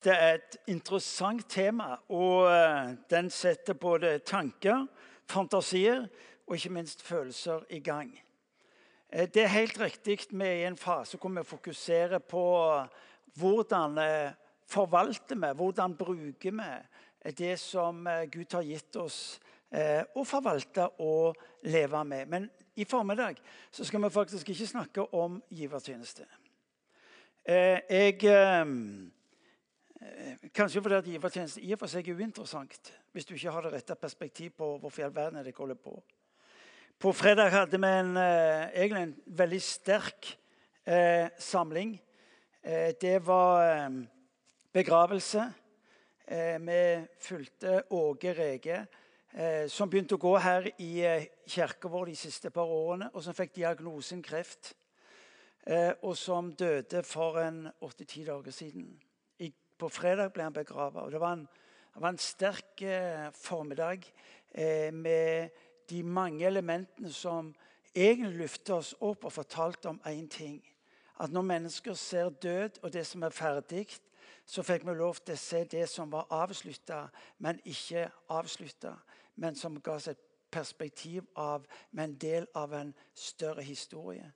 Det er et interessant tema, og eh, den setter både tanker, fantasier og ikke minst følelser i gang. Eh, det er helt riktig vi er i en fase hvor vi fokuserer på hvordan eh, forvalter vi, hvordan bruker vi det som Gud har gitt oss å forvalte og leve med. Men i formiddag skal vi faktisk ikke snakke om givertjeneste. Jeg kanskje fordi at givertjeneste i og for seg er uinteressant hvis du ikke har det rette perspektiv på hvorfor i all verden dere holder på. På fredag hadde vi en, eh, egentlig en veldig sterk eh, samling. Eh, det var eh, begravelse. Eh, vi fulgte Åge Rege, som begynte å gå her i kirka vår de siste par årene, og som fikk diagnosen kreft. og som døde for en åtte-ti dager siden. På fredag ble han begravet. og Det det var en sterk eh, formiddag eh, med de mange elementene som egentlig løftet oss opp og fortalte om én ting. At når mennesker ser død og det som er ferdig, så fikk vi lov til å se det som var avslutta, men ikke avslutta. Men som ga oss et perspektiv av, en del av en større historie.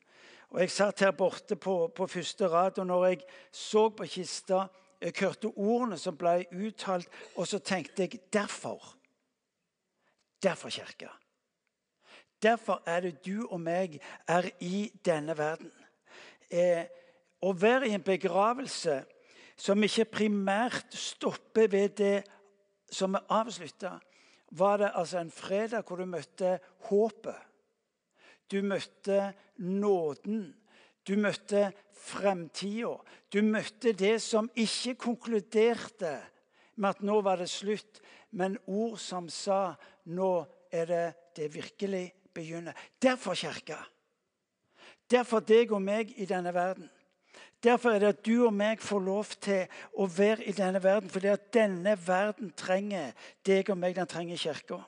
Og Jeg satt her borte på, på første rad, og når jeg så på kista jeg hørte ordene som ble uttalt, og så tenkte jeg derfor. Derfor kirka. Derfor er det du og meg er i denne verden. Eh, å være i en begravelse som ikke primært stopper ved det som er avslutta, var det altså en fredag hvor du møtte håpet. Du møtte nåden. Du møtte fremtida. Du møtte det som ikke konkluderte med at nå var det slutt, men ord som sa nå er det det virkelig begynner. Derfor kirka. Derfor deg og meg i denne verden. Derfor er det at du og meg får lov til å være i denne verden. Fordi at denne verden trenger deg og meg. Den trenger kirka.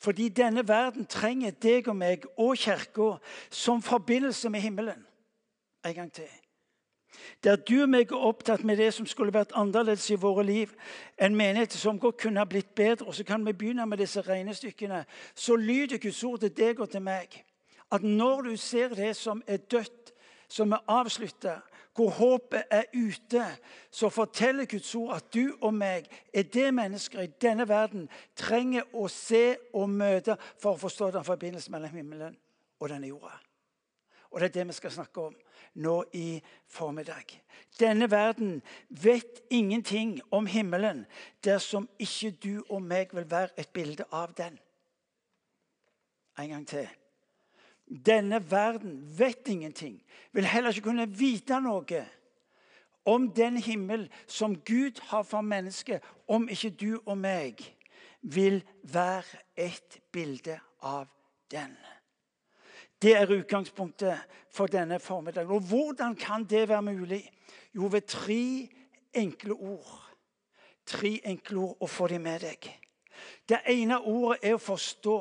Fordi denne verden trenger deg og meg og kirka som forbindelse med himmelen en gang til. Der du og meg er opptatt med det som skulle vært annerledes i våre liv, en menighet som godt kunne ha blitt bedre, og så kan vi begynne med disse regnestykkene, så lyder Guds ord til deg og til meg at når du ser det som er dødt, som er avslutta, hvor håpet er ute, så forteller Guds ord at du og meg er det mennesker i denne verden trenger å se og møte for å forstå den forbindelsen mellom himmelen og denne jorda. Og det er det vi skal snakke om nå i formiddag. Denne verden vet ingenting om himmelen dersom ikke du og meg vil være et bilde av den. En gang til. Denne verden vet ingenting, vil heller ikke kunne vite noe om den himmel som Gud har for mennesket, om ikke du og meg vil være et bilde av den. Det er utgangspunktet for denne formiddagen. Og hvordan kan det være mulig? Jo, ved tre enkle ord. Tre enkle ord, og få dem med deg. Det ene ordet er å forstå.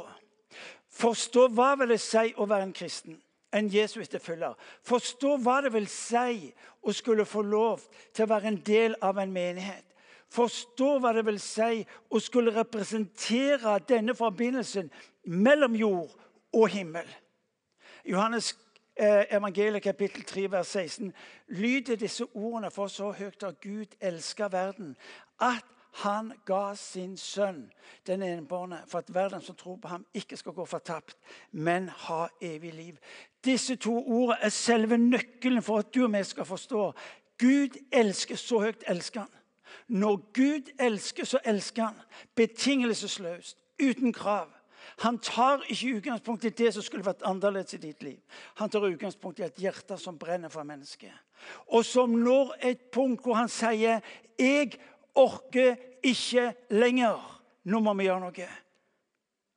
Forstå hva vil det si å være en kristen, en Jesu etterfølger. Forstå hva det vil si å skulle få lov til å være en del av en menighet. Forstå hva det vil si å skulle representere denne forbindelsen mellom jord og himmel. Johannes eh, evangeliet kapittel 3 vers 16 lyder disse ordene for så høyt at Gud elsker verden, at han ga sin sønn, den enbårne, for at verden som tror på ham, ikke skal gå fortapt, men ha evig liv. Disse to ordene er selve nøkkelen for at du og vi skal forstå. Gud elsker, så høyt elsker han. Når Gud elsker, så elsker han. Betingelsesløst, uten krav. Han tar ikke utgangspunkt i det som skulle vært annerledes i ditt liv. Han tar utgangspunkt i et hjerte som brenner for mennesket. Og som når et punkt hvor han sier 'Jeg orker ikke lenger. Nå må vi gjøre noe.'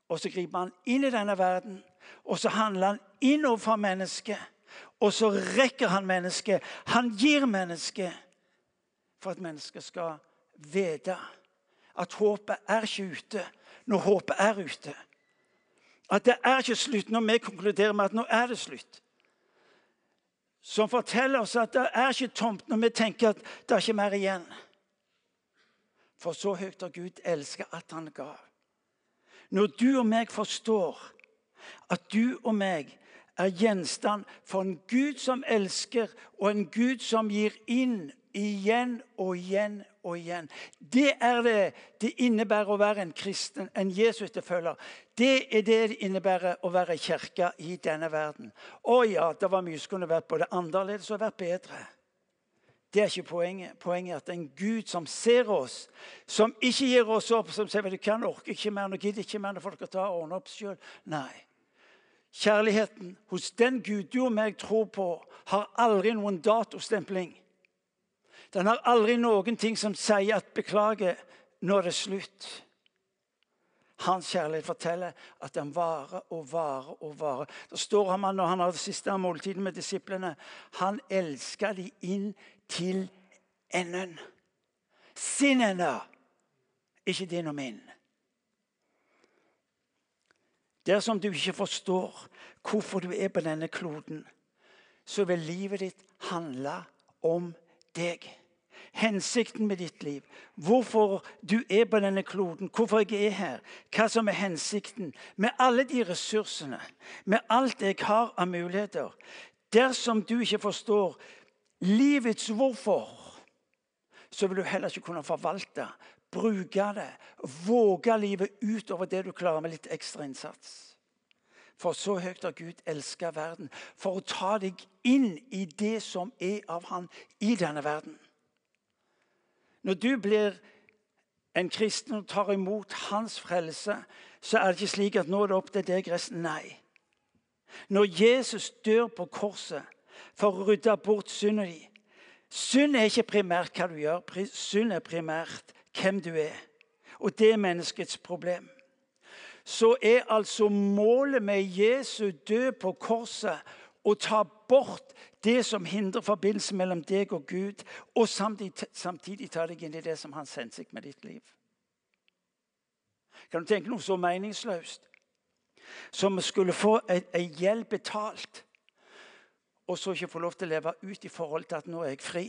Og så griper han inn i denne verden, og så handler han innover mennesket. Og så rekker han mennesket. Han gir mennesket for at mennesket skal vite at håpet er ikke ute når håpet er ute. At det er ikke slutt når vi konkluderer med at nå er det slutt. Som forteller oss at det er ikke tomt når vi tenker at det er ikke mer igjen. For så høyt har Gud elsket at han gav. Når du og meg forstår at du og meg er gjenstand for en Gud som elsker, og en Gud som gir inn igjen og igjen og igjen. Det er det det innebærer å være en kristen, en Jesus-etterfølger. Det er det det innebærer å være kirka i denne verden. Å ja, det var mye som kunne vært både annerledes og vært bedre. Det er ikke poenget. Poenget er at en Gud som ser oss, som ikke gir oss opp, som sier du kan orke ikke mer, nå gidder ikke mer, nå får dere ta og ordne opp sjøl. Nei. Kjærligheten hos den Gud du og meg tror på, har aldri noen datostempling. Den har aldri noen ting som sier at 'beklager, nå er det slutt'. Hans kjærlighet forteller at den varer og varer og varer. Da står han når han har det siste måltidet med disiplene. Han elsker de inn til enden. Sin ende, ikke din og min. Dersom du ikke forstår hvorfor du er på denne kloden, så vil livet ditt handle om deg. Hensikten med ditt liv, hvorfor du er på denne kloden, hvorfor jeg er her, hva som er hensikten med alle de ressursene, med alt jeg har av muligheter. Dersom du ikke forstår livets hvorfor, så vil du heller ikke kunne forvalte, bruke det, våge livet utover det du klarer med litt ekstra innsats. For så høyt har Gud elska verden, for å ta deg inn i det som er av Han i denne verden. Når du blir en kristen og tar imot Hans frelse, så er det ikke slik at nå er det opp til deg resten. Nei. Når Jesus dør på korset, for å rydde bort synden din Synd er ikke primært hva du gjør, synd er primært hvem du er. Og det er menneskets problem. Så er altså målet med Jesu død på korset å ta bort det som hindrer forbindelsen mellom deg og Gud, og samtidig, samtidig ta deg inn i det som hans hensikt med ditt liv. Kan du tenke noe så meningsløst som skulle få ei gjeld betalt og så ikke få lov til å leve ut i forhold til at nå er jeg fri.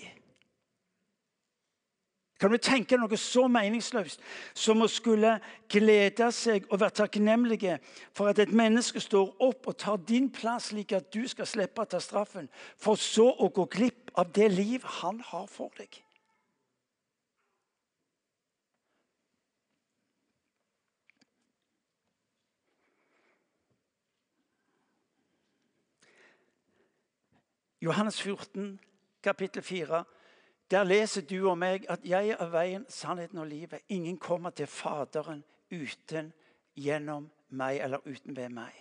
Kan du tenke deg noe så meningsløst som å skulle glede seg og være takknemlige for at et menneske står opp og tar din plass, slik at du skal slippe å ta straffen, for så å gå glipp av det liv han har for deg? Johannes 14, kapittel 4. Der leser du og meg at 'jeg er veien, sannheten og livet'. Ingen kommer til Faderen uten gjennom meg eller uten ved meg.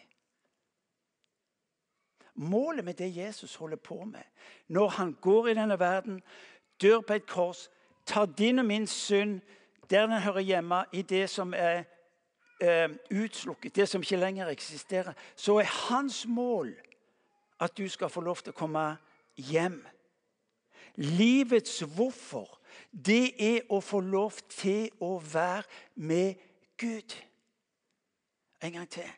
Målet med det Jesus holder på med når han går i denne verden, dør på et kors, tar din og min synd der den hører hjemme, i det som er eh, utslukket, det som ikke lenger eksisterer, så er hans mål at du skal få lov til å komme hjem. Livets hvorfor, det er å få lov til å være med Gud. En gang til.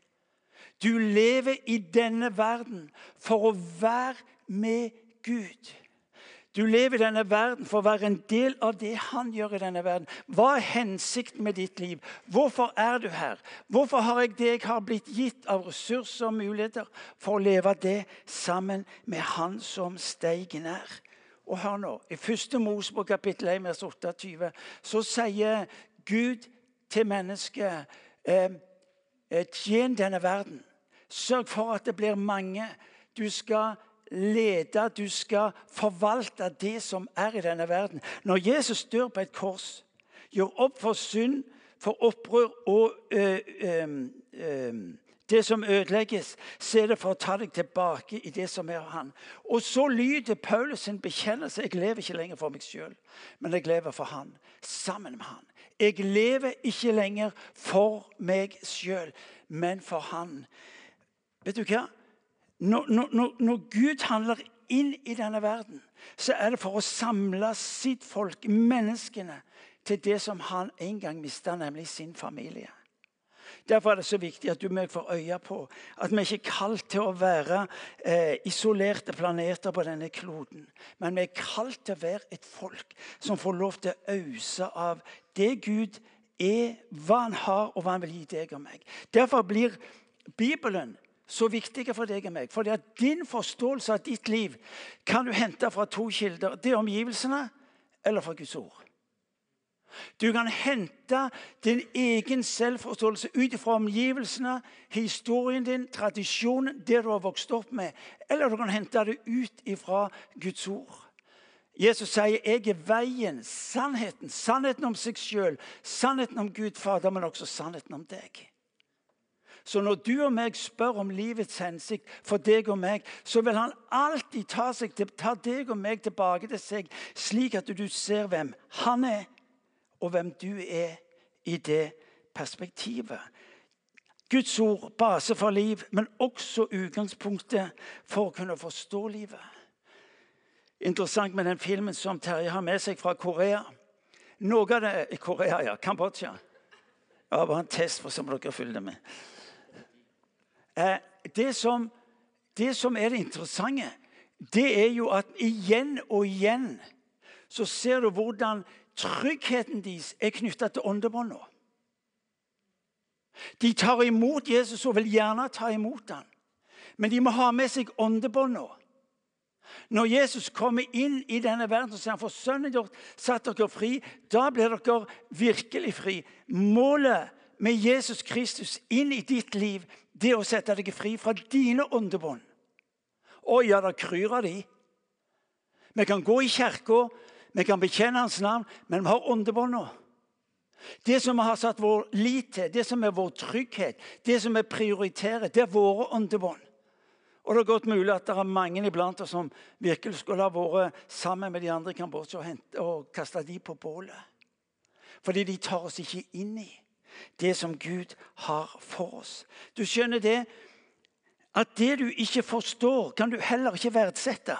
Du lever i denne verden for å være med Gud. Du lever i denne verden for å være en del av det han gjør i denne verden. Hva er hensikten med ditt liv? Hvorfor er du her? Hvorfor har jeg det jeg har blitt gitt av ressurser og muligheter for å leve det sammen med Han som steigen nær? Og hør nå, I 1. Mosebok kapittel 1, vers 28 så sier Gud til mennesket eh, eh, Tjen denne verden. Sørg for at det blir mange. Du skal lede, du skal forvalte det som er i denne verden. Når Jesus dør på et kors, gjør opp for synd, for opprør og ø, ø, ø, det som ødelegges, så er det for å ta deg tilbake i det som er han. Og så lyder Paulus sin bekjennelse. Jeg lever ikke lenger for meg sjøl, men jeg lever for han. Sammen med han. Jeg lever ikke lenger for meg sjøl, men for han. Vet du hva? Når, når, når, Gud handler inn i denne verden, så er det for å samle sitt folk, menneskene, til det som han en gang mista, nemlig sin familie. Derfor er det så viktig at du og jeg får øye på at vi ikke er kalt til å være eh, isolerte planeter på denne kloden. Men vi er kalt til å være et folk som får lov til å ause av det Gud er, hva han har, og hva han vil gi deg og meg. Derfor blir Bibelen så viktig for deg og meg. Fordi at din forståelse av ditt liv kan du hente fra to kilder. Det er omgivelsene eller fra Guds ord. Du kan hente din egen selvforståelse ut fra omgivelsene, historien din, tradisjonen, det du har vokst opp med. Eller du kan hente det ut fra Guds ord. Jesus sier 'Jeg er veien, sannheten'. Sannheten om seg sjøl, sannheten om Gud Fader, men også sannheten om deg. Så når du og meg spør om livets hensikt for deg og meg, så vil han alltid ta, seg, ta deg og meg tilbake til seg, slik at du ser hvem han er, og hvem du er i det perspektivet. Guds ord, base for liv, men også utgangspunktet for å kunne forstå livet. Interessant med den filmen som Terje har med seg fra Korea. Noe av det Korea, ja. Kambodsja. Det var en test for som dere følger med. Eh, det, som, det som er det interessante, det er jo at igjen og igjen så ser du hvordan tryggheten deres er knytta til åndebånda. De tar imot Jesus og vil gjerne ta imot ham. Men de må ha med seg åndebånda. Når Jesus kommer inn i denne verden, og sier han for sønnen gjort, satt dere fri. Da blir dere virkelig fri. Målet med Jesus Kristus inn i ditt liv, det er å sette deg fri fra dine åndebånd. Å ja, det kryr av de. Vi kan gå i kirka, vi kan bekjenne Hans navn, men vi har åndebånda. Det som vi har satt vår lit til, det som er vår trygghet, det som vi prioriterer, det er våre åndebånd. Og det er godt mulig at det er mange iblant oss som virkelig skulle ha vært sammen med de andre i Kambodsja og, og kasta de på bålet. Fordi de tar oss ikke inn i det som Gud har for oss. Du skjønner det at det du ikke forstår, kan du heller ikke verdsette.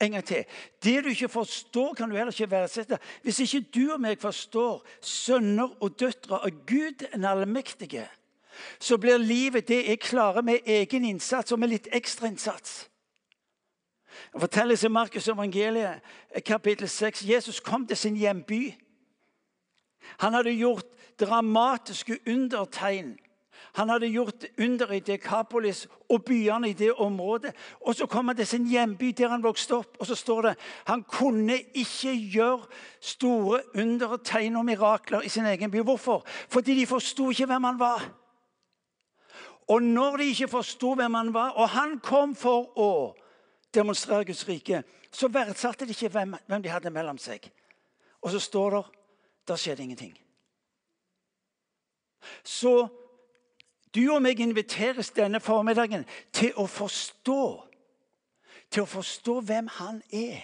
En gang til. Det du ikke forstår, kan du heller ikke verdsette. Hvis ikke du og meg forstår sønner og døtre av Gud den allmektige, så blir livet det jeg klarer med egen innsats og med litt ekstra innsats. Det fortelles i Markus evangeliet, kapittel 6. Jesus kom til sin hjemby. Han hadde gjort dramatiske undertegn. Han hadde gjort under i Dekapolis og byene i det området. Og Så kom han til sin hjemby der han vokste opp, og så står det han kunne ikke gjøre store under, tegn og mirakler i sin egen by. Hvorfor? Fordi de forsto ikke hvem han var. Og når de ikke forsto hvem han var, og han kom for å demonstrere Guds rike, så verdsatte de ikke hvem, hvem de hadde mellom seg. Og så står det der skjedde ingenting. Så du og meg inviteres denne formiddagen til å forstå Til å forstå hvem han er.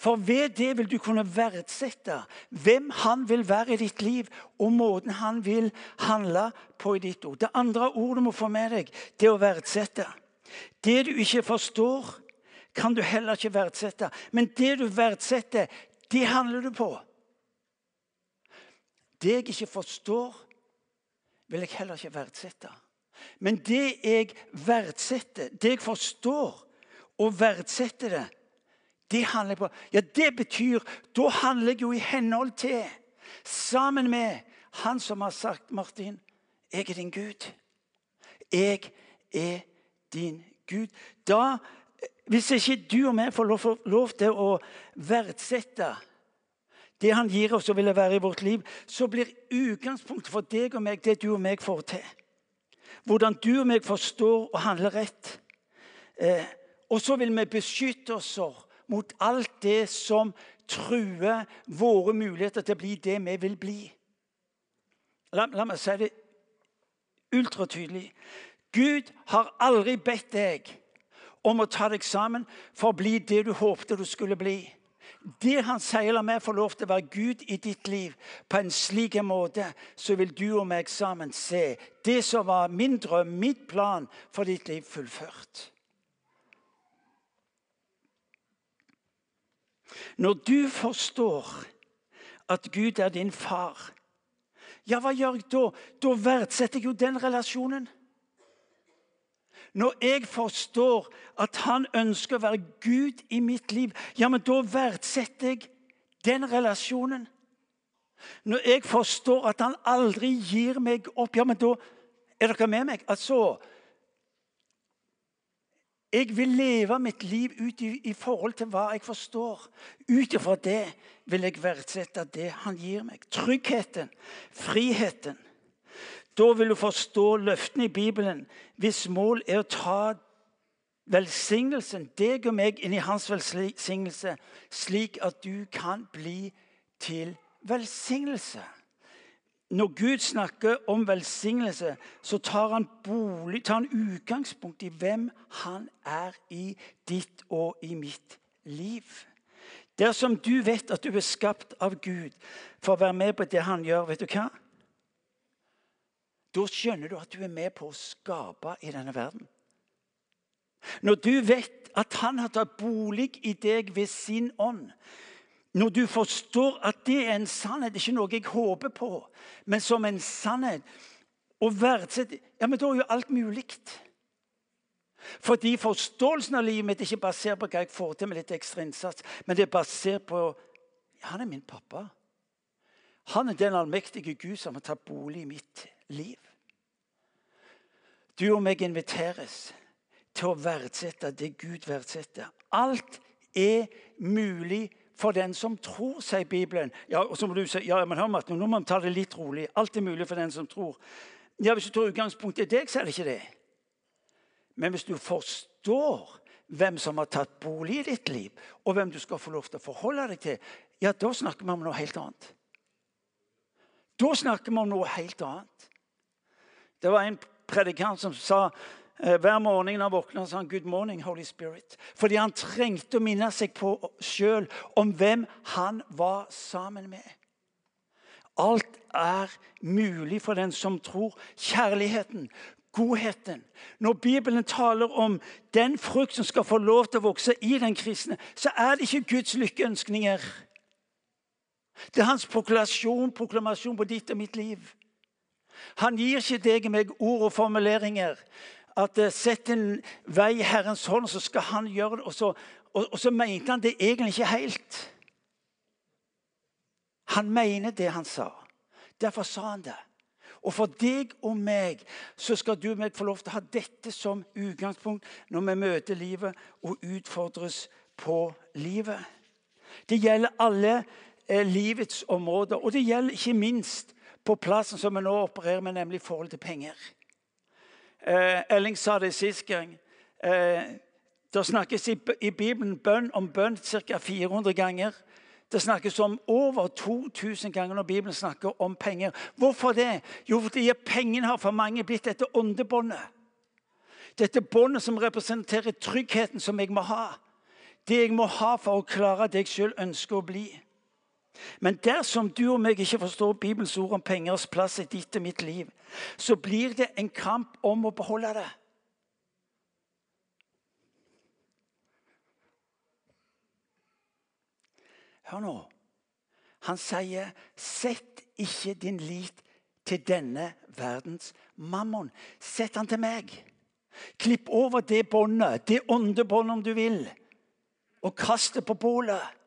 For ved det vil du kunne verdsette hvem han vil være i ditt liv, og måten han vil handle på i ditt ord. Det andre ordet du må få med deg, det er å verdsette. Det du ikke forstår, kan du heller ikke verdsette. Men det du verdsetter, det handler du på. Det jeg ikke forstår, vil jeg heller ikke verdsette. Men det jeg verdsetter, det jeg forstår og verdsetter det, det handler jeg på. Ja, det betyr Da handler jeg jo i henhold til, sammen med han som har sagt, Martin, jeg er din Gud. Jeg er din Gud. Da, Hvis ikke du og vi får lov, lov til å verdsette det han gir oss og vil være i vårt liv, så blir utgangspunktet for deg og meg det du og meg får til. Hvordan du og meg forstår og handler rett. Eh, og så vil vi beskytte oss mot alt det som truer våre muligheter til å bli det vi vil bli. La, la meg si det ultratydelig. Gud har aldri bedt deg om å ta deg sammen for å bli det du håpte du skulle bli. Det han sier, la meg få lov til å være Gud i ditt liv på en slik måte, så vil du og meg sammen se det som var min drøm, mitt plan for ditt liv, fullført. Når du forstår at Gud er din far, Ja, hva gjør jeg da? Da verdsetter jeg jo den relasjonen. Når jeg forstår at han ønsker å være Gud i mitt liv, ja, men da verdsetter jeg den relasjonen. Når jeg forstår at han aldri gir meg opp, ja, men da er dere med meg? Altså, jeg vil leve mitt liv ut i, i forhold til hva jeg forstår. Ut ifra det vil jeg verdsette det han gir meg. Tryggheten, friheten. Da vil du forstå løftene i Bibelen hvis mål er å ta velsignelsen, deg og meg, inn i hans velsignelse, slik at du kan bli til velsignelse. Når Gud snakker om velsignelse, så tar han, bolig, tar han utgangspunkt i hvem han er i ditt og i mitt liv. Dersom du vet at du er skapt av Gud for å være med på det han gjør, vet du hva? Da skjønner du at du er med på å skape i denne verden. Når du vet at han har tatt bolig i deg ved sin ånd, når du forstår at det er en sannhet, ikke noe jeg håper på, men som en sannhet og verdsette Ja, men da er jo alt mulig. Fordi forståelsen av livet mitt er ikke basert på hva jeg får til med litt ekstra innsats, men det er basert på Han er min pappa. Han er den allmektige Gud som har tatt bolig i mitt liv. Du og meg inviteres til å verdsette det Gud verdsetter. Alt er mulig for den som tror, sier Bibelen. Ja, og så må du si, ja, men hør Martin, nå må vi ta det litt rolig. Alt er mulig for den som tror. Ja, Hvis du tar utgangspunkt i deg, så er det ikke det. Men hvis du forstår hvem som har tatt bolig i ditt liv, og hvem du skal få lov til å forholde deg til, ja, da snakker vi om noe helt annet. Da snakker vi om noe helt annet. Det var en predikant som sa Eh, hver morgen når han våkna, sa han 'Good morning, Holy Spirit'. Fordi han trengte å minne seg på sjøl om hvem han var sammen med. Alt er mulig for den som tror. Kjærligheten, godheten. Når Bibelen taler om den frukt som skal få lov til å vokse i den kristne, så er det ikke Guds lykkeønskninger. Det er hans proklamasjon, proklamasjon på ditt og mitt liv. Han gir ikke deg og meg ord og formuleringer at eh, sett en vei i Herrens hånd, så skal han gjøre det. Og så, og, og så mente han det egentlig ikke helt. Han mener det han sa. Derfor sa han det. Og for deg og meg så skal du og meg få lov til å ha dette som utgangspunkt når vi møter livet og utfordres på livet. Det gjelder alle eh, livets områder, og det gjelder ikke minst på plassen som vi nå opererer med, nemlig forhold til penger. Eh, Elling sa det sist gang. Eh, det snakkes i, i Bibelen bønn om bønn ca. 400 ganger. Det snakkes om over 2000 ganger når Bibelen snakker om penger. Hvorfor det? Jo, fordi pengene har for mange blitt dette åndebåndet. Dette båndet som representerer tryggheten som jeg må ha. Det jeg må ha for å klare det jeg sjøl ønsker å bli. Men dersom du og meg ikke forstår Bibels ord om pengers plass i ditt og mitt liv, så blir det en kamp om å beholde det. Hør nå. Han sier, 'Sett ikke din lit til denne verdens mammon. Sett han til meg.' Klipp over det båndet, det åndebåndet om du vil, og kast det på bålet.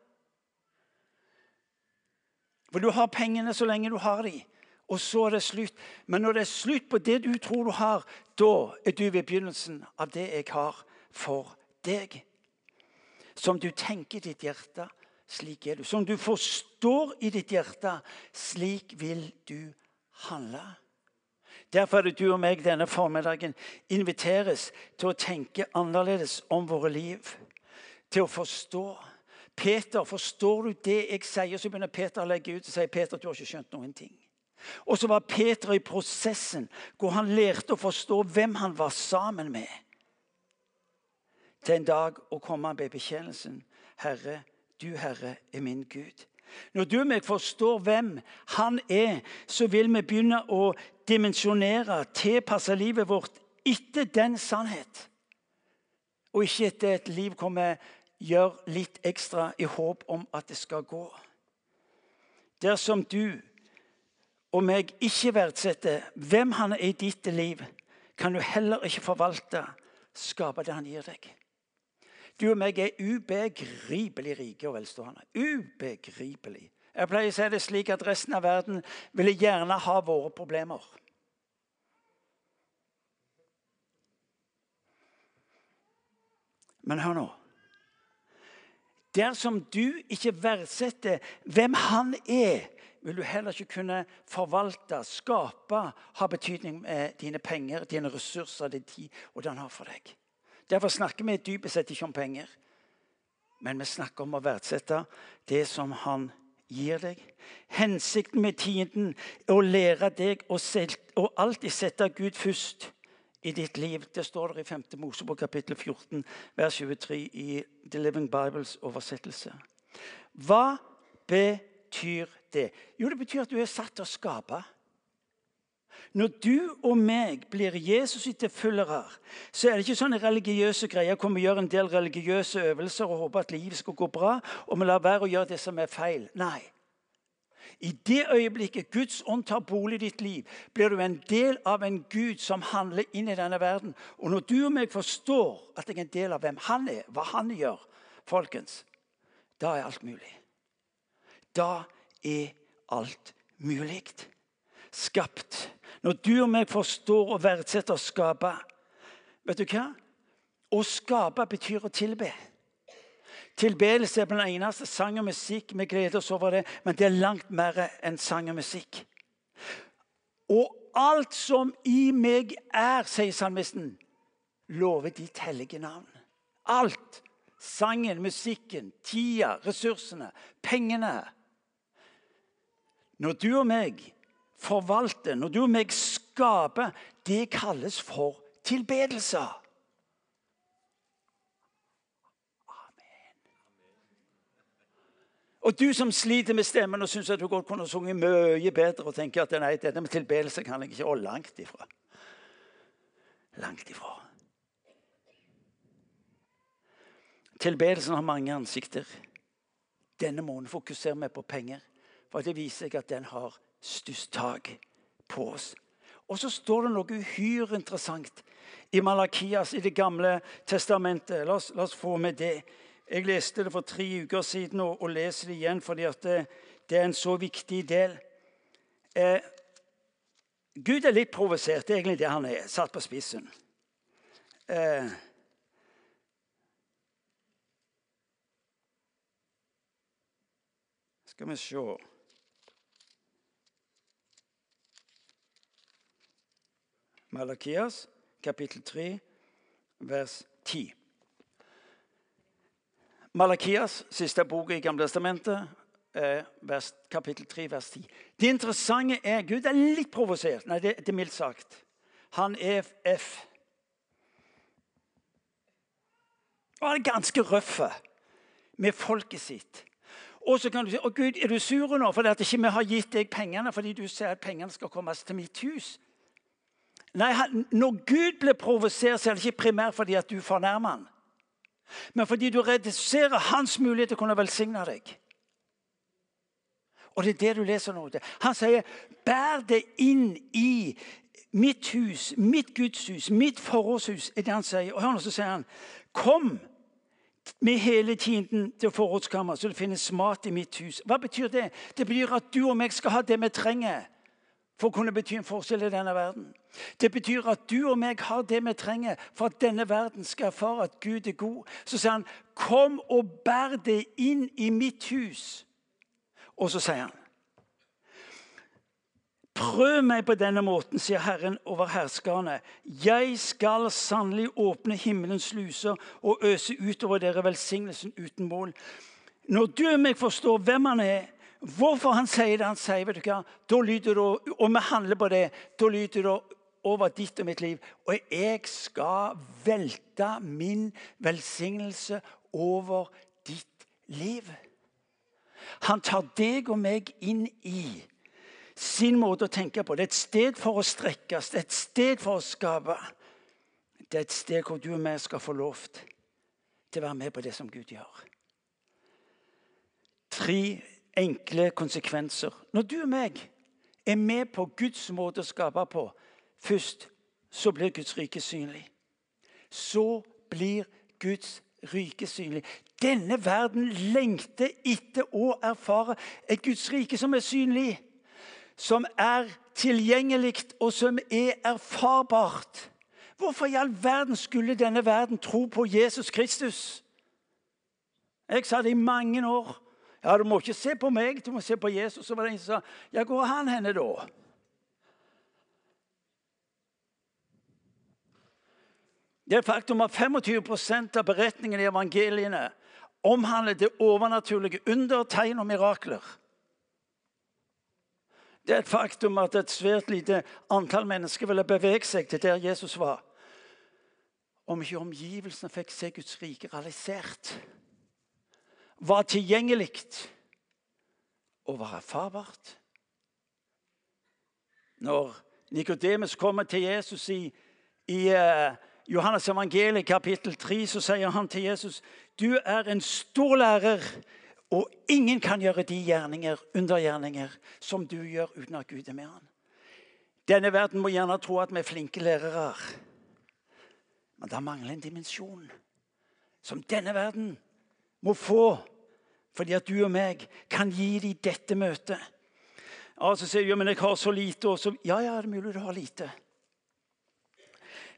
For du har pengene så lenge du har dem, og så er det slutt. Men når det er slutt på det du tror du har, da er du ved begynnelsen av det jeg har for deg. Som du tenker i ditt hjerte, slik er du. Som du forstår i ditt hjerte, slik vil du handle. Derfor er det du og meg denne formiddagen inviteres til å tenke annerledes om våre liv. Til å forstå 'Peter, forstår du det jeg sier?' Så begynner Peter å legge ut og sier, 'Peter, du har ikke skjønt noen ting'. Og så var Peter i prosessen hvor han lærte å forstå hvem han var sammen med. Til en dag å komme med bekjennelsen 'Herre, du Herre er min Gud'. Når du og meg forstår hvem han er, så vil vi begynne å dimensjonere, tilpasse livet vårt etter den sannhet. Og ikke etter et liv hvor vi gjør litt ekstra i håp om at det skal gå. Dersom du og meg ikke verdsetter hvem han er i ditt liv, kan du heller ikke forvalte, skape det han gir deg. Du og meg er ubegripelig rike og velstående. Ubegripelig. Jeg pleier å si det slik at resten av verden ville gjerne ha våre problemer. Men hør nå. Dersom du ikke verdsetter hvem han er, vil du heller ikke kunne forvalte, skape, ha betydning med dine penger, dine ressurser, din tid og det han har for deg. Derfor snakker vi dypest sett ikke om penger, men vi snakker om å verdsette det som han gir deg. Hensikten med tiden er å lære deg å alltid sette Gud først i ditt liv. Det står der i 5. Mosebok kapittel 14, vers 23 i The Living Bibles oversettelse. Hva betyr det? Jo, det betyr at du er satt til å skape. Når du og meg blir Jesus' etterfølgere, så er det ikke sånne religiøse greier hvor vi gjør en del religiøse øvelser og håper at livet skal gå bra, og vi lar være å gjøre det som er feil. Nei. I det øyeblikket Guds ånd tar bolig i ditt liv, blir du en del av en Gud som handler inn i denne verden. Og når du og meg forstår at jeg er en del av hvem han er, hva han gjør, folkens, da er alt mulig. Da er alt mulig. Skapt. Når du og meg forstår og verdsetter å skape Vet du hva? Å skape betyr å tilbe. Tilbedelse er den eneste sang og musikk. Vi gleder oss over det, men det er langt mer enn sang og musikk. Og alt som i meg er, sier salmisten, lover ditt hellige navn. Alt. Sangen, musikken, tida, ressursene, pengene. Når du og meg forvalter, når du og meg skaper, det kalles for tilbedelser. Og du som sliter med stemmen og syns at du godt kunne sunget mye bedre og tenker at nei, dette med tilbedelse kan jeg ikke Og langt ifra. Langt ifra. Tilbedelsen har mange ansikter. Denne måneden fokuserer vi på penger. For det viser seg at den har størst tak på oss. Og så står det noe uhyre interessant i Malakias i Det gamle testamentet. La oss, la oss få med det. Jeg leste det for tre uker siden og, og leser det igjen fordi det, det, er en så viktig del. Eh, Gud er litt provosert. Det er egentlig det han er. Satt på spissen. Eh, skal vi se Malakias, kapittel 3, vers 10. Malakias, siste bok i Gamletestamentet, vers, kapittel 3, vers 10. Det interessante er Gud er litt provosert. Nei, det, det er mildt sagt. Han er F. Og han er ganske røff med folket sitt. Og så kan du si å Gud, er du sur nå fordi at ikke vi har gitt deg pengene fordi du ser at pengene skal komme til mitt hus? Nei, Når Gud blir provosert, så er det ikke primært fordi at du fornærmer han men fordi du reduserer hans mulighet til å kunne velsigne deg. Og det er det du leser nå. Han sier, 'Bær det inn i mitt hus, mitt gudshus, mitt forrådshus', er det han sier. Og hør nå, så sier han, 'Kom med hele tiden til forrådskammeret, så det finnes mat i mitt hus'. Hva betyr det? Det betyr at du og meg skal ha det vi trenger for å kunne bety en forskjell i denne verden. Det betyr at du og meg har det vi trenger for at denne verden skal erfare at Gud er god. Så sier han, 'Kom og bær det inn i mitt hus.' Og så sier han, 'Prøv meg på denne måten', sier Herren over herskerne. 'Jeg skal sannelig åpne himmelens sluser og øse utover dere velsignelsen uten mål.' Når du og meg forstår hvem han er, Hvorfor han sier det han sier, vet du hva? Da lyder det, og vi handler på det, da lyder det over ditt og mitt liv. Og jeg skal velte min velsignelse over ditt liv. Han tar deg og meg inn i sin måte å tenke på. Det er et sted for å strekkes, det er et sted for å skape. Det er et sted hvor du og jeg skal få lov til å være med på det som Gud gjør. Tre enkle konsekvenser. Når du og meg er med på Guds måte å skape på, først så blir Guds rike synlig. Så blir Guds rike synlig. Denne verden lengter etter å erfare et Guds rike som er synlig. Som er tilgjengelig, og som er erfarbart. Hvorfor i all verden skulle denne verden tro på Jesus Kristus? Jeg sa det i mange år. Ja, Du må ikke se på meg, du må se på Jesus. Så var det en som sa ja, hvor er han henne da? Det er faktum at 25% av beretningene i evangeliene omhandler det overnaturlige under, tegn og mirakler. Det er et faktum at et svært lite antall mennesker ville bevege seg til der Jesus var. Om ikke omgivelsene fikk se Guds rike realisert, var tilgjengelig og var erfarbart. Når Nikodemus kommer til Jesus i, i uh, Johannes evangeliet kapittel 3, så sier han til Jesus du er en stor lærer og ingen kan gjøre de gjerninger, undergjerninger som du gjør uten at Gud er med han. Denne verden må gjerne tro at vi er flinke lærere. Men det mangler en dimensjon som denne verden må få, fordi at du og meg kan gi dem dette møtet. Ja, så sier du men jeg har så lite. Og så, ja, ja, det er mulig du har lite.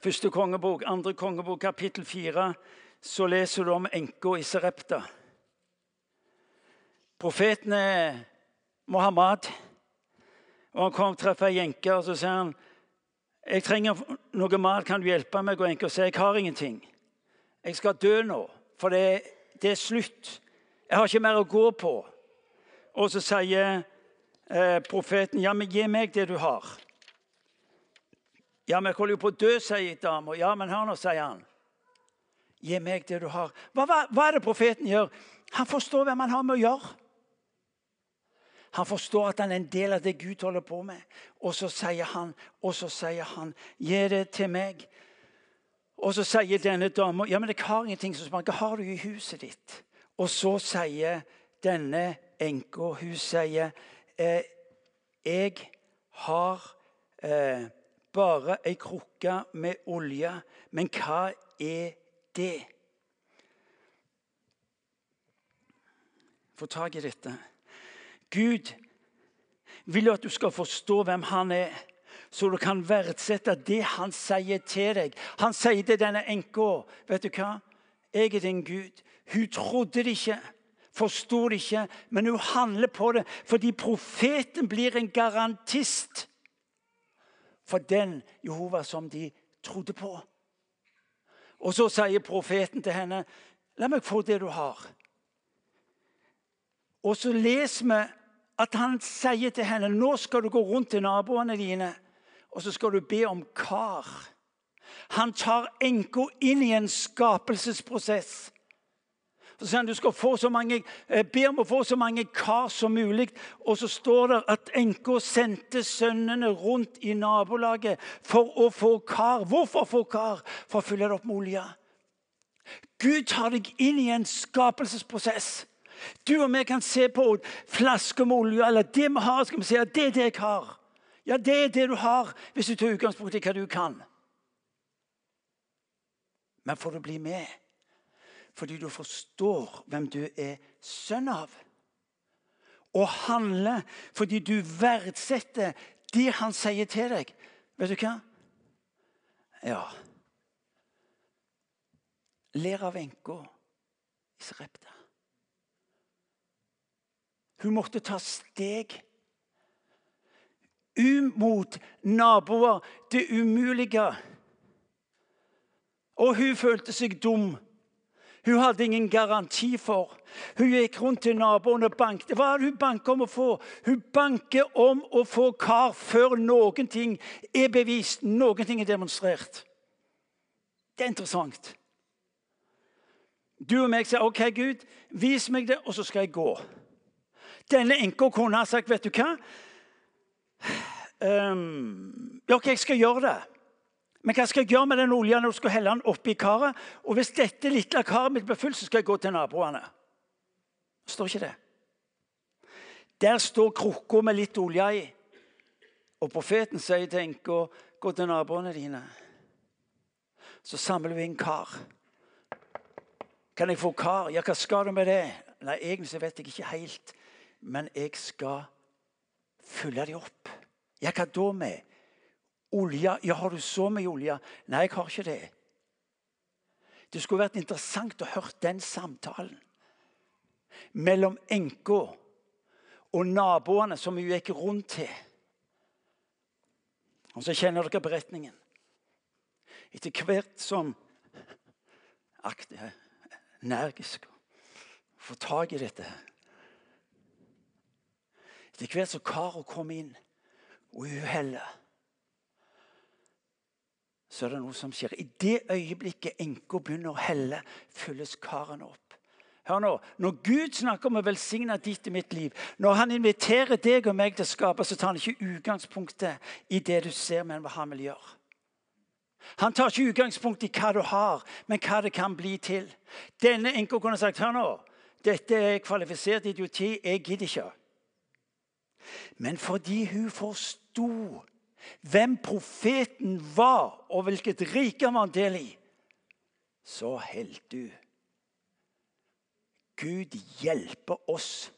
Første kongebok, andre kongebok, kapittel fire, så leser du om enka i Serepta. Profeten er Mohammed. Og Han kom og treffer ei jenke og så sier han, jeg trenger noe mat. Kan du hjelpe meg? Og enka sier jeg har ingenting. Jeg skal dø nå, for det, det, er slutt. Jeg har ikke mer å gå på. Og så sier eh, profeten, ja, men gi meg det du har. Ja, men jeg holder jo på å dø, sier dama. Ja, men hør nå, sier han. Gi meg det du har. Hva, hva, hva er det profeten gjør? Han forstår hvem han har med å gjøre. Han forstår at han er en del av det Gud holder på med. Og så sier han, og så sier han, 'Gi det til meg'. Og så sier denne dama, 'Ja, men jeg har ingenting.' som 'Hva har du i huset ditt?' Og så sier denne enka, hun sier, eh, 'Jeg har eh, bare ei krukke med olje, men hva er det?' Få tak i dette. Gud vil at du skal forstå hvem han er, så du kan verdsette det han sier til deg. Han sier til denne enka vet du hva? Jeg er din Gud. Hun trodde det ikke, forsto det ikke, men hun handler på det fordi profeten blir en garantist for den Jehova som de trodde på. Og så sier profeten til henne, 'La meg få det du har.' Og så leser vi at han sier til henne nå skal du gå rundt til naboene dine og så skal du be om kar. Han tar enka inn i en skapelsesprosess. Så sier han du skal få så mange, eh, be om å få så mange kar som mulig. Og så står det at enka sendte sønnene rundt i nabolaget for å få kar. Hvorfor få kar? For å fylle det opp med olje. Gud tar deg inn i en skapelsesprosess. Du og vi kan se på flasker med olje, eller det vi har, skal vi si at det er det jeg har. Ja, det er det du har, hvis du tar utgangspunkt i hva du kan. Men får du bli med fordi du forstår hvem du er sønn av. Og handle fordi du verdsetter det han sier til deg. Vet du hva? Ja Ler av enka i Sarepta. Hun måtte ta steg umot naboer, det umulige. Og hun følte seg dum. Hun hadde ingen garanti for. Hun gikk rundt til naboen og banket. Hva er det hun banker om å få? Hun banker om å få kar før noen ting er bevist, noen ting er demonstrert. Det er interessant. Du og meg sier OK, Gud, vis meg det, og så skal jeg gå. Denne enka kunne ha sagt, 'Vet du hva?' Um, ok, jeg skal gjøre det. Men hva skal jeg gjøre med den olja når du skal helle den oppi karet? Og hvis dette lille karet mitt blir fullt, så skal jeg gå til naboene. Står ikke det. Der står krukka med litt olje i. Og profeten sier til enka, gå til naboene dine. Så samler vi inn kar. Kan jeg få kar? Ja, hva skal du med det? Nei, Egentlig vet jeg ikke helt, men jeg skal fylle de opp. Ja, hva da med? Olje? Ja, har du så mye olje? Nei, jeg har ikke det. Det skulle vært interessant å høre den samtalen mellom enka og naboene som hun gikk rundt til. Og så kjenner dere beretningen. Etter hvert som energisk få tak i dette. Etter hvert som Karo kom inn, og uhellet så er det noe som skjer. I det øyeblikket enka begynner å helle, fylles karene opp. Hør nå, Når Gud snakker om å velsigne ditt og mitt liv, når han inviterer deg og meg til å skape, så tar han ikke utgangspunktet i det du ser, men hva han vil gjøre. Han tar ikke utgangspunkt i hva du har, men hva det kan bli til. Denne enka kunne sagt hør nå, dette er kvalifisert idioti, jeg gidder ikke. Men fordi hun forsto hvem profeten var, og hvilket rike han var del i, så holdt du. Gud hjelper oss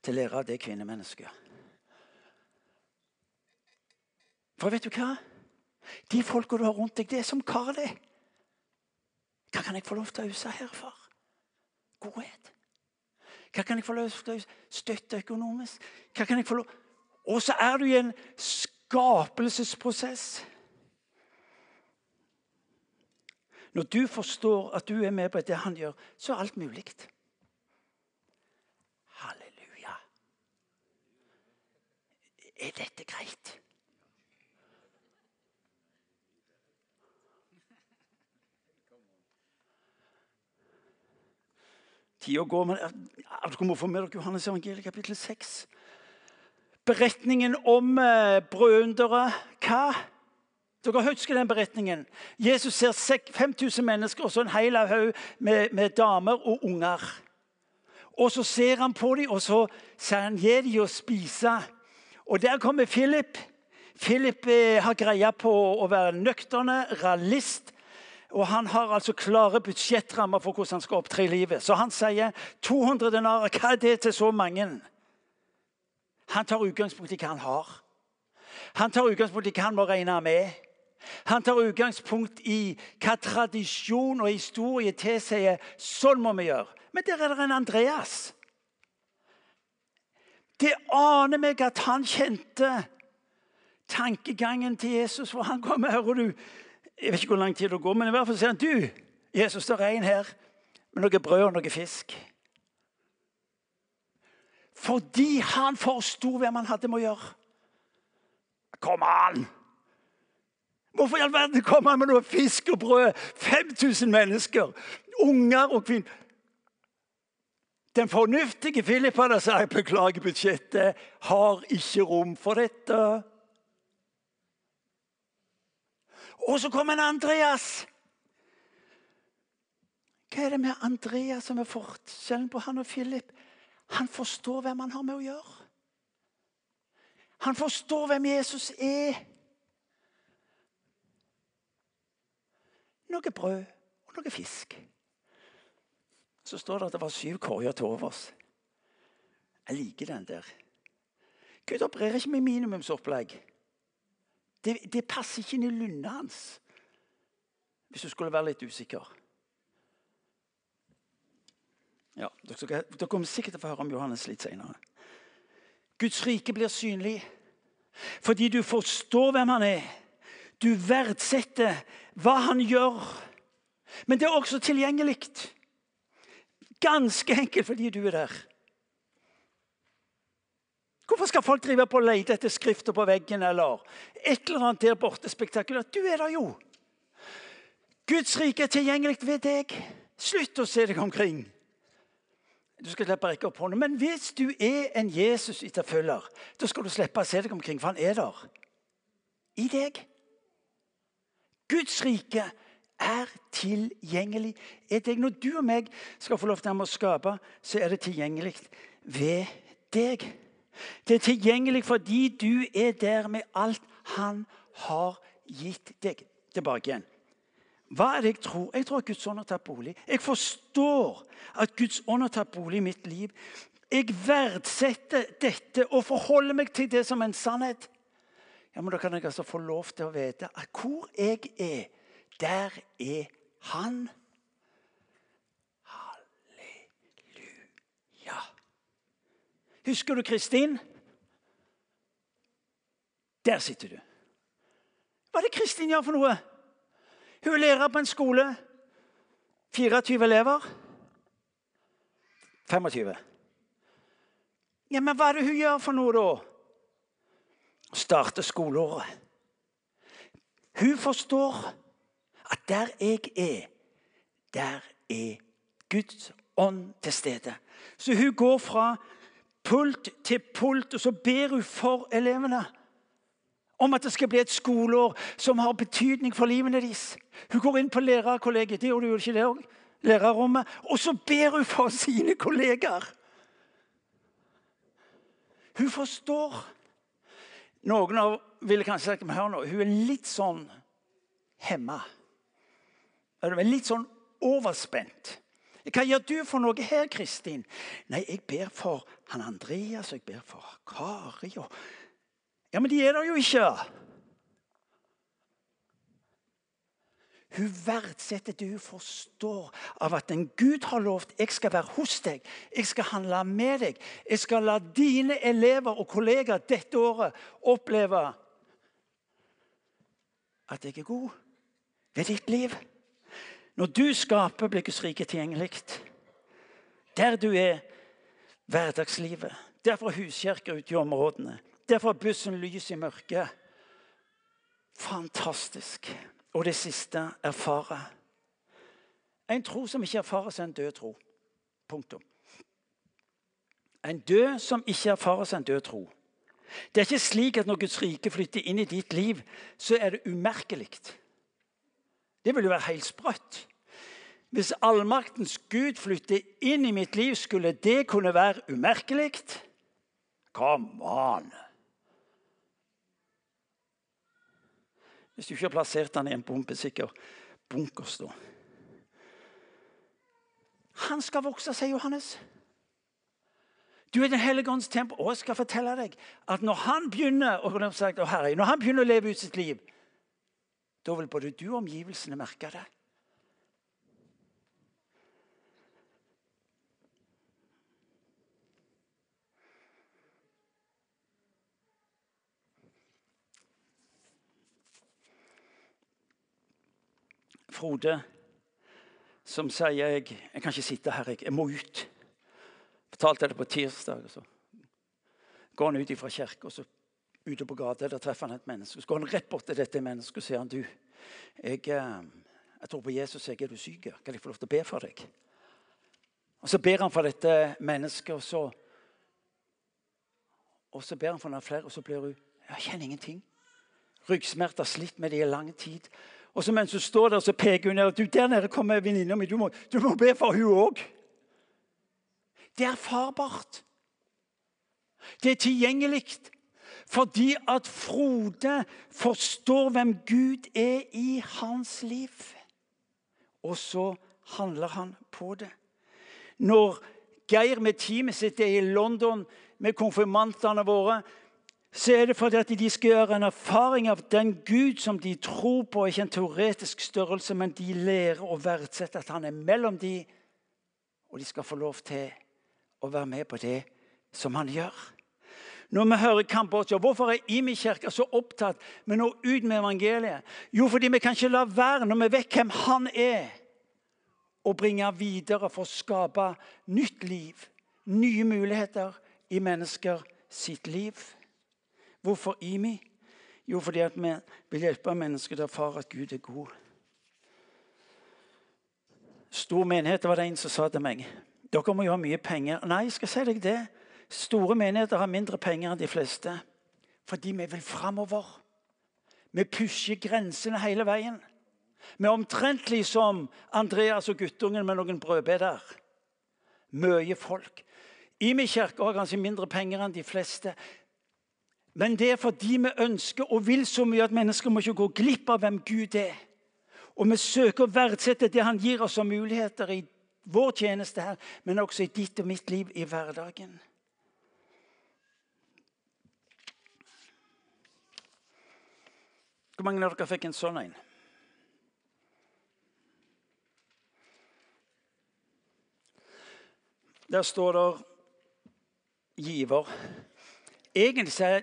til å lære av det kvinnemennesket. For vet du hva? De folka du har rundt deg, det er som Kari. Hva kan jeg få lov til å huske her for? Godhet. Hva kan jeg få lov til å støtte økonomisk? Hva kan jeg få lov... Og så er du i en skapelsesprosess. Når du forstår at du er med på det han gjør, så er alt mulig. Halleluja. Er dette greit? Tida går, men dere må få med dere Johannes evangeliet kapittel 6. Beretningen om eh, brødunderet. Hva? Dere husker den beretningen? Jesus ser 5000 mennesker og så en hel haug med, med, damer og unger. Og Så ser han på dem, og så sier han gi dem å spise. Og Der kommer Philip. Philip eh, har greia på å være nøkterne, realist. Og han har altså klare budsjettrammer for hvordan han skal opptre i livet. Så han sier 200 denarer. Hva er det til så mange? Han tar utgangspunkt i hva han har. Han tar utgangspunkt i hva han må regne med. Han tar utgangspunkt i hva tradisjon og historie tilsier. Sånn må vi gjøre. Men der er det en Andreas. Det aner meg at han kjente tankegangen til Jesus. For han kommer hører du jeg vet ikke hvor lang tid det går, men i hvert fall sier han du, Jesus, det er en her med noe brød og noe fisk. Fordi han forsto hvem han hadde med å gjøre. Kom an! Hvorfor i all verden kom han med noe fisk og brød? 5000 mennesker, unger og kvinner. Den fornuftige Philip hadde sagt beklager budsjettet, har ikke rom for dette. Og så kom en Andreas. Hva er det med Andreas som er forskjellen på han og Philip? Han forstår hvem han har med å gjøre. Han forstår hvem Jesus er. Noe brød og noe fisk. Så står det at det var syv korger til overs. Jeg liker den der. Gud opererer ikke med minimumsopplegg. Det, det passer ikke inn i lynnet hans, hvis du skulle være litt usikker. Ja, dere, dere kommer sikkert til å få høre om Johannes litt senere. Guds rike blir synlig fordi du forstår hvem han er. Du verdsetter hva han gjør. Men det er også tilgjengelig. Ganske enkelt fordi du er der. Hvorfor skal folk drive på og lete etter skrifter på veggen eller et eller annet der borte spektakulært? Du er der jo. Guds rike er tilgjengelig ved deg. Slutt å se deg omkring. Du skal slippe å rekke opp hånden. Men hvis du er en Jesus-etterfølger, da skal du slippe å se deg omkring, for han er der. I deg. Guds rike er tilgjengelig. Er deg. Når du og meg skal få lov til å skape, så er det tilgjengelig ved deg. Det er tilgjengelig fordi du er der med alt han har gitt deg. Tilbake igjen. Hva er det jeg tror? Jeg tror at Guds ånd har tatt bolig. Jeg forstår at Guds ånd har tatt bolig i mitt liv. Jeg verdsetter dette og forholder meg til det som en sannhet. Ja, men Da kan jeg altså få lov til å vite at hvor jeg er, der er Han. Halleluja. Husker du Kristin? Der sitter du. Hva er det Kristin gjør for noe? Hun er lærer på en skole. 24 elever. 25. Ja, Men hva er det hun gjør for noe, da? Starte skoleåret. Hun forstår at der jeg er, der er Guds ånd til stede. Så hun går fra pult til pult, og så ber hun for elevene om at det skal bli et skoleår som har betydning for livene deres. Hun går inn på lærerkollegiet, det gjorde hun ikke det lærerrommet, og så ber hun for sine kollegaer. Hun forstår. Noen av ville kanskje sagt hør nå, hun er litt sånn hemma. Litt sånn overspent. Hva gjør du for noe her, Kristin? Nei, jeg ber for han Andreas, og jeg ber for Kari. og ja, men de er der jo ikke. Hun verdsetter det hun forstår av at en Gud har lovt jeg skal være hos deg, jeg skal handle med deg. Jeg skal la dine elever og kollegaer dette året oppleve at jeg er god ved ditt liv. Når du skaper, blir rike tilgjengelig. Der du er, hverdagslivet. Derfor huskirker ute i områdene. Derfor bussen lys i mørket. Fantastisk. Og det siste erfare. En tro som ikke erfares, er en død tro. Punktum. En død som ikke erfares, er en død tro. Det er ikke slik at når Guds rike flytter inn i ditt liv, så er det umerkelig. Det vil jo være helt sprøtt. Hvis allmaktens Gud flytter inn i mitt liv, skulle det kunne være umerkelig? Come on! Hvis du ikke har plassert den i en bombesikker bunkers. da. Han skal vokse, sier Johannes. Du er Den hellige ånds tempel. Og jeg skal fortelle deg at når han begynner å, når han begynner å leve ut sitt liv, da vil både du og omgivelsene merke det. Frode som sier jeg, jeg kan ikke sitte her, jeg, jeg må ut. Fortalte det på tirsdag. og så går han ut fra kirka og så ute på gata der treffer han et menneske. Så går han rett bort til dette mennesket og sier han, du, jeg, eh, jeg tror på Jesus. Jeg er du syk? Kan jeg få lov til å be for deg? Og Så ber han for dette mennesket, og så, og så ber han for noen flere, og så blir hun Jeg kjenner ingenting. Ryggsmerter, slitt med det i lang tid. Og så mens hun står der, så peker hun ned. Du, der nede kommer venninna mi. Du må, du må be for hun òg. Det er erfarbart. Det er tilgjengelig. Fordi at Frode forstår hvem Gud er i hans liv. Og så handler han på det. Når Geir med teamet sitt er i London med konfirmantene våre, så er det fordi at de skal gjøre en erfaring av den Gud som de tror på. Ikke en teoretisk størrelse, men de lærer å verdsette at han er mellom de, og de skal få lov til å være med på det som han gjør. Når vi hører Kambodsja, Hvorfor er Imi-kirka så opptatt med å ut med evangeliet? Jo, fordi vi kan ikke la være, når vi vet hvem han er, å bringe videre for å skape nytt liv, nye muligheter i mennesker sitt liv. Hvorfor IMI? Jo, fordi at vi vil hjelpe mennesker til å erfare at Gud er god. Stor menighet var det en som sa til meg. Dere må jo ha mye penger. Nei, jeg skal si deg det. Store menigheter har mindre penger enn de fleste. Fordi vi vil framover. Vi pusher grensene hele veien. Vi er omtrentlig som Andreas og guttungen med noen brødbeder. Mye folk. Imi kirke har kanskje mindre penger enn de fleste. Men det er fordi vi ønsker og vil så mye at mennesker må ikke gå glipp av hvem Gud er. Og vi søker å verdsette det han gir oss som muligheter i vår tjeneste her, men også i ditt og mitt liv i hverdagen. Hvor mange av dere fikk en sånn en? Der står det giver. Egentlig er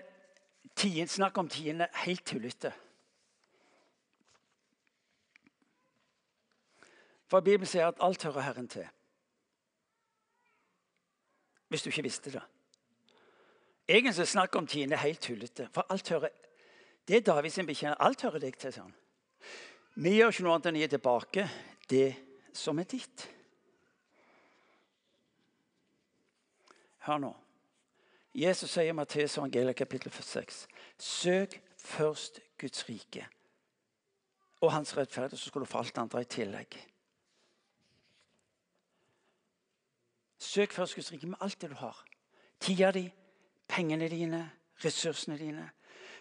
tiden, snakk om tiende helt tullete. For Bibelen sier at alt hører Herren til. Hvis du ikke visste det. Egentlig er snakk om tiende helt tullete. For alt hører Det er Davids bekjenner. Alt hører deg til. sånn. Vi gjør ikke noe annet enn å gi tilbake det som er ditt. Hør nå. Jesus sier i Matteus evangeliet kapittel 6.: Søk først Guds rike og hans rettferdighet, så skal du få alt andre i tillegg. Søk først Guds rike med alt det du har. Tida di, pengene dine, ressursene dine.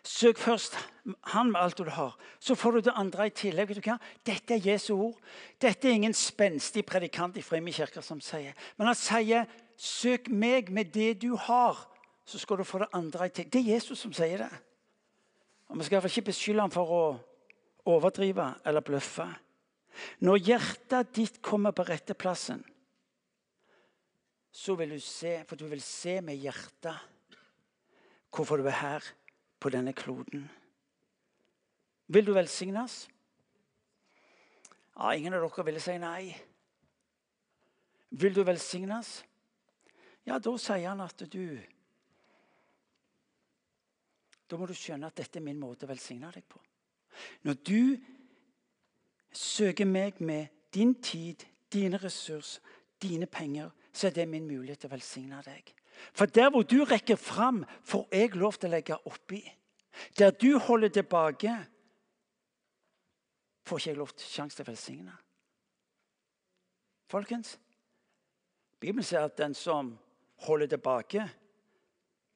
Søk først Han med alt du har. Så får du det andre i tillegg. Vet du hva? Dette er Jesu ord. Dette er ingen spenstig predikant i Fremmedkirka som sier. Men han sier, 'Søk meg med det du har' så skal du få det andre til. Det er Jesus som sier det. Og Vi skal ikke beskylde ham for å overdrive eller bløffe. Når hjertet ditt kommer på rette plassen, så vil du se, for du vil se med hjertet hvorfor du er her på denne kloden. Vil du velsignes? Ja, ingen av dere ville si nei. Vil du velsignes? Ja, da sier han at du da må du skjønne at dette er min måte å velsigne deg på. Når du søker meg med din tid, dine ressurser, dine penger, så er det min mulighet til å velsigne deg. For der hvor du rekker fram, får jeg lov til å legge oppi. Der du holder tilbake, får ikke jeg lov til sjanse til å velsigne. Folkens, Bibelen sier at den som holder tilbake,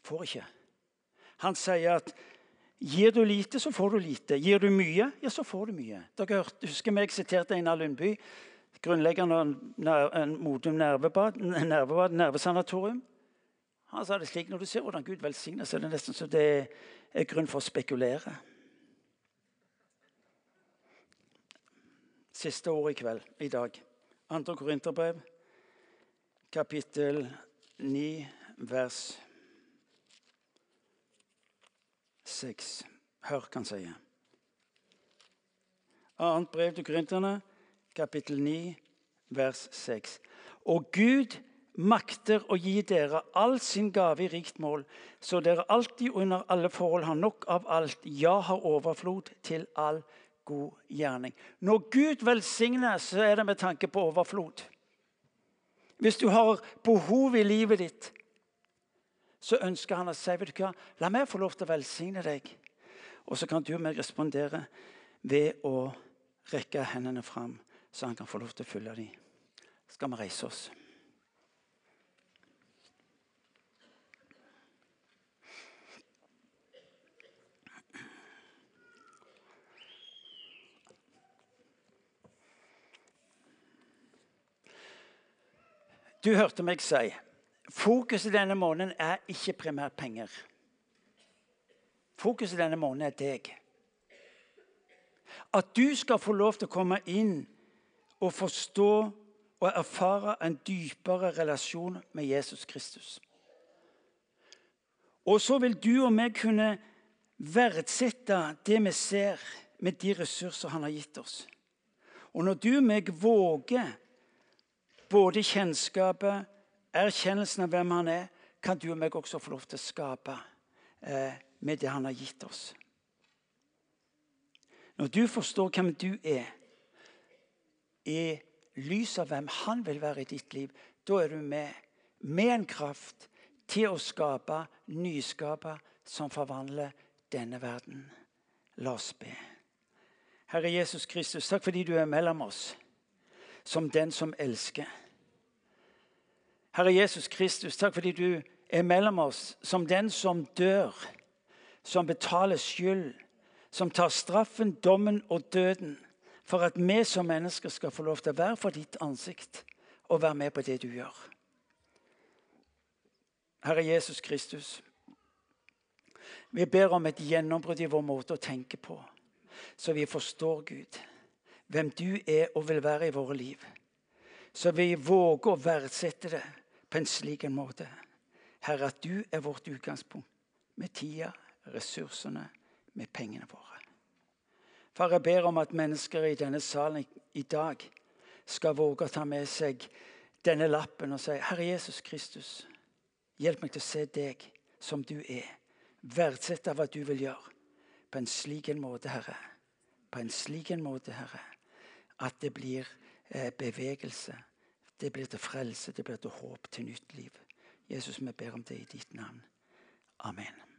får ikke. Han sier at gir du lite, så får du lite. Gir du mye, ja, så får du mye. Dere husker meg siterte Einar Lundby, grunnleggeren av en Modum nervebad, nervesanatorium. Han sa det slik når du ser hvordan Gud velsigner, så er det nesten så det er grunn for å spekulere. Siste ord i kveld, i dag. Andre Korinterbrev, kapittel 9, vers 1. 6. Hør hva han sier. Annet brev til Korinterne, kapittel 9, vers 6. Og Gud makter å gi dere all sin gave i rikt mål, så dere alltid under alle forhold har nok av alt, ja, har overflod til all god gjerning. Når Gud velsigner, så er det med tanke på overflod. Hvis du har behov i livet ditt, så ønsker han å si vet du hva, la meg få lov til å velsigne deg. Og så kan du og meg respondere ved å rekke hendene fram, så han kan få lov til å følge dem. Skal vi reise oss? Du hørte meg si Fokuset denne måneden er ikke primært penger. Fokuset denne måneden er deg. At du skal få lov til å komme inn og forstå og erfare en dypere relasjon med Jesus Kristus. Og så vil du og meg kunne verdsette det vi ser med de ressurser han har gitt oss. Og når du og meg våger både kjennskapet erkjennelsen av hvem han er, kan du og meg også få lov til å skape eh, med det han har gitt oss. Når du forstår hvem du er, i lys av hvem han vil være i ditt liv, da er du med med en kraft til å skape, nyskape, som forvandler denne verden. La oss be. Herre Jesus Kristus, takk fordi du er mellom oss som den som elsker. Herre Jesus Kristus, takk fordi du er mellom oss som den som dør, som betaler skyld, som tar straffen, dommen og døden for at vi som mennesker skal få lov til å være for ditt ansikt og være med på det du gjør. Herre Jesus Kristus, vi ber om et gjennombrudd i vår måte å tenke på, så vi forstår Gud, hvem du er og vil være i våre liv. Så vi våger å verdsette det på en slik en måte. Herre, at du er vårt utgangspunkt med tida, ressursene, med pengene våre. Far, jeg ber om at mennesker i denne salen i dag skal våge å ta med seg denne lappen og si, 'Herre Jesus Kristus, hjelp meg til å se deg som du er.' Verdsette hva du vil gjøre på en slik en måte, Herre. På en slik en måte, Herre, at det blir eh, bevegelse. Det blir til frelse, det blir til håp, til nytt liv. Jesus, vi ber om det i ditt navn. Amen.